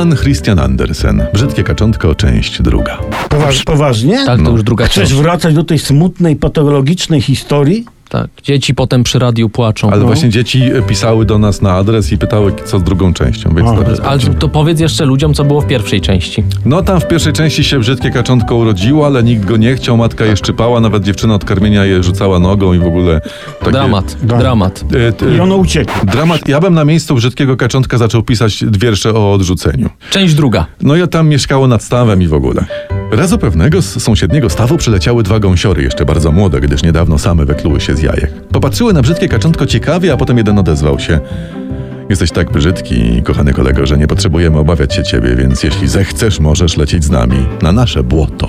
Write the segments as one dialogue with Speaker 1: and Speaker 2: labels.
Speaker 1: Jan Christian Andersen. Brzydkie kaczątko, część druga.
Speaker 2: Poważ, poważnie?
Speaker 3: Tak, to już druga
Speaker 2: Chcesz
Speaker 3: część.
Speaker 2: wracać do tej smutnej, patologicznej historii?
Speaker 3: Tak. Dzieci potem przy radiu płaczą.
Speaker 1: Ale
Speaker 3: No.
Speaker 1: właśnie dzieci e, pisały do nas na adres i pytały, co z drugą częścią, więc teraz
Speaker 3: Ale to powiedz jeszcze ludziom, co było w pierwszej części.
Speaker 1: No tam w pierwszej części się brzydkie kaczątko urodziło, ale nikt go nie chciał, matka je szczypała, nawet dziewczyna od karmienia je rzucała nogą i w ogóle... Takie,
Speaker 3: Dramat,
Speaker 2: Da.
Speaker 3: dramat.
Speaker 1: E, t-
Speaker 2: I ono uciekło.
Speaker 1: Dramat. Ja bym na miejscu brzydkiego kaczątka zaczął pisać wiersze o odrzuceniu.
Speaker 3: Część druga.
Speaker 1: No ja tam mieszkało nad stawem i w ogóle. Razu pewnego z sąsiedniego stawu przyleciały dwa gąsiory, jeszcze bardzo młode, gdyż niedawno same wykluły się z jajek. Popatrzyły na brzydkie kaczątko ciekawie, a potem jeden odezwał się. Jesteś tak brzydki, kochany kolego, że nie potrzebujemy obawiać się ciebie, więc jeśli zechcesz, możesz lecieć z nami na nasze błoto.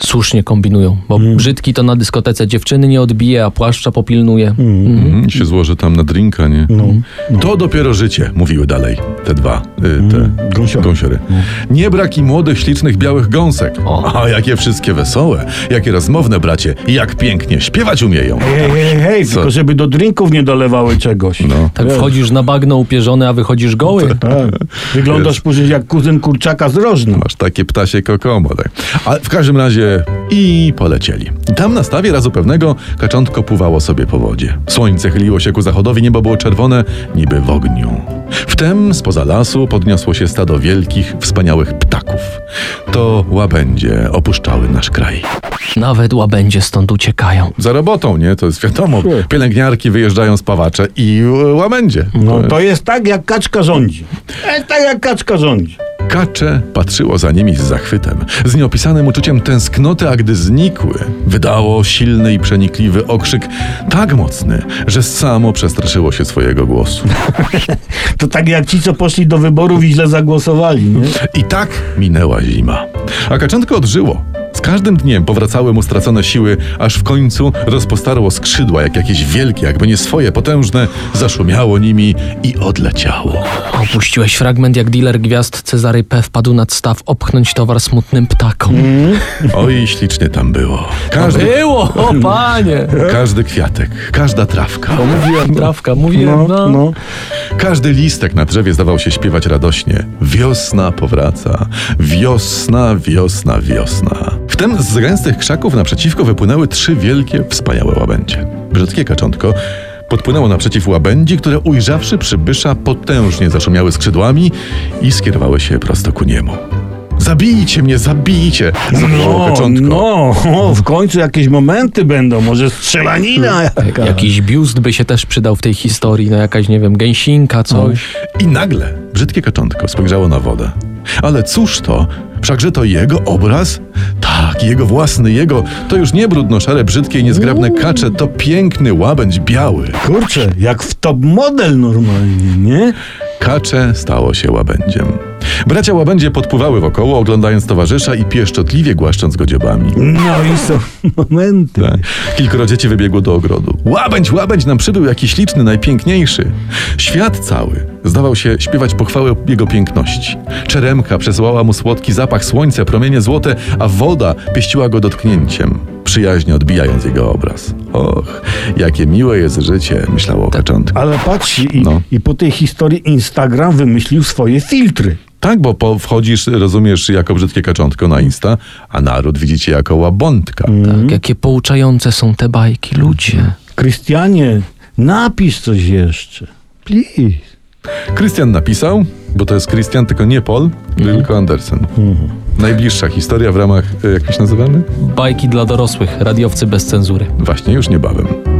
Speaker 3: Słusznie kombinują, bo brzydki to na dyskotece dziewczyny nie odbije, a płaszcza popilnuje.
Speaker 1: Mhm, się złoży tam na drinka, nie?
Speaker 2: No, no.
Speaker 1: To dopiero życie, mówiły dalej te dwa, te
Speaker 2: gąsiory.
Speaker 1: gąsiory. Nie brak i młodych, ślicznych, białych gąsek.
Speaker 3: O.
Speaker 1: A jakie wszystkie wesołe, jakie rozmowne bracie, jak pięknie śpiewać umieją.
Speaker 2: Hej, hej, hej,
Speaker 1: Co?
Speaker 2: tylko żeby do drinków nie dolewały czegoś.
Speaker 1: No.
Speaker 3: Tak
Speaker 2: Wiesz.
Speaker 3: wchodzisz na bagno upierzony, a wychodzisz goły.
Speaker 2: Tak. Wyglądasz później jak kuzyn kurczaka z rożną.
Speaker 1: Masz takie ptasie kokomo. Tak. Ale w każdym razie i polecieli. Tam na stawie razu pewnego kaczątko pływało sobie po wodzie. Słońce chyliło się ku zachodowi, niebo było czerwone, niby w ogniu. Wtem spoza lasu podniosło się stado wielkich, wspaniałych ptaków. To łabędzie opuszczały nasz kraj.
Speaker 3: Nawet łabędzie stąd uciekają.
Speaker 1: Za robotą, nie? To jest wiadomo. Pielęgniarki wyjeżdżają z pawacze i e, łabędzie.
Speaker 2: No to jest tak, jak kaczka rządzi. To jest tak, jak kaczka rządzi.
Speaker 1: Kacze patrzyło za nimi z zachwytem, z nieopisanym uczuciem tęsknoty, a gdy znikły, wydało silny i przenikliwy okrzyk, tak mocny, że samo przestraszyło się swojego głosu.
Speaker 2: To tak jak ci, co poszli do wyborów i źle zagłosowali, nie?
Speaker 1: I tak minęła zima. A kaczątko odżyło. Każdym dniem powracały mu stracone siły, aż w końcu rozpostarło skrzydła, jak jakieś wielkie, jakby nie swoje, potężne, zaszumiało nimi i odleciało.
Speaker 3: Opuściłeś fragment, jak dealer gwiazd Cezary P. wpadł nad staw opchnąć towar smutnym ptakom.
Speaker 1: Oj, ślicznie tam było. Każdy,
Speaker 3: Było, o panie!
Speaker 1: każdy kwiatek, każda trawka.
Speaker 3: Mówiłem, trawka, mówiłem,
Speaker 2: No,
Speaker 3: no.
Speaker 2: no.
Speaker 1: Każdy listek na drzewie zdawał się śpiewać radośnie. Wiosna powraca. Wiosna, wiosna, wiosna. Wtem z gęstych krzaków naprzeciwko wypłynęły trzy wielkie, wspaniałe łabędzie. Brzydkie kaczątko podpłynęło naprzeciw łabędzi, które ujrzawszy przybysza potężnie zaszumiały skrzydłami i skierowały się prosto ku niemu. Zabijcie mnie, zabijcie! Zawołało
Speaker 2: No,
Speaker 1: kaczątko.
Speaker 2: no, o, w końcu jakieś momenty będą, może strzelanina jaka.
Speaker 3: Jakiś biust by się też przydał w tej historii, no jakaś, nie wiem, gęsinka, coś.
Speaker 1: I nagle brzydkie kaczątko spojrzało na wodę. Ale cóż to? Wszakże to jego obraz? Tak, jego własny, jego. To już nie brudno-szare, brzydkie i niezgrabne kacze, to piękny łabędź biały.
Speaker 2: Kurczę, jak w top model normalnie, nie?
Speaker 1: Kacze stało się łabędziem. Bracia łabędzie podpływały wokoło, oglądając towarzysza i pieszczotliwie głaszcząc go dziobami.
Speaker 2: No i są momenty.
Speaker 1: Tak. Kilkoro dzieci wybiegło do ogrodu. Łabędź, łabędź nam przybył jakiś śliczny, najpiękniejszy. Świat cały zdawał się śpiewać pochwałę jego piękności. Czeremka przesyłała mu słodki zapach słońca, promienie złote, a woda pieściła go dotknięciem, przyjaźnie odbijając jego obraz. Och, jakie miłe jest życie, myślało kaczątko.
Speaker 2: Ale patrz, i,
Speaker 1: No.
Speaker 2: i po tej historii Instagram wymyślił swoje filtry.
Speaker 1: Tak, bo po, wchodzisz, rozumiesz, jako brzydkie kaczątko na Insta, a naród widzicie jako łabątka.
Speaker 3: Tak, jakie pouczające są te bajki, ludzie.
Speaker 2: Krystianie, napisz coś jeszcze. Please.
Speaker 1: Krystian napisał, bo to jest Krystian, tylko nie Paul, tylko Andersen. Najbliższa historia w ramach, y, jak my się nazywamy?
Speaker 3: Bajki dla dorosłych, radiowcy bez cenzury.
Speaker 1: Właśnie już niebawem.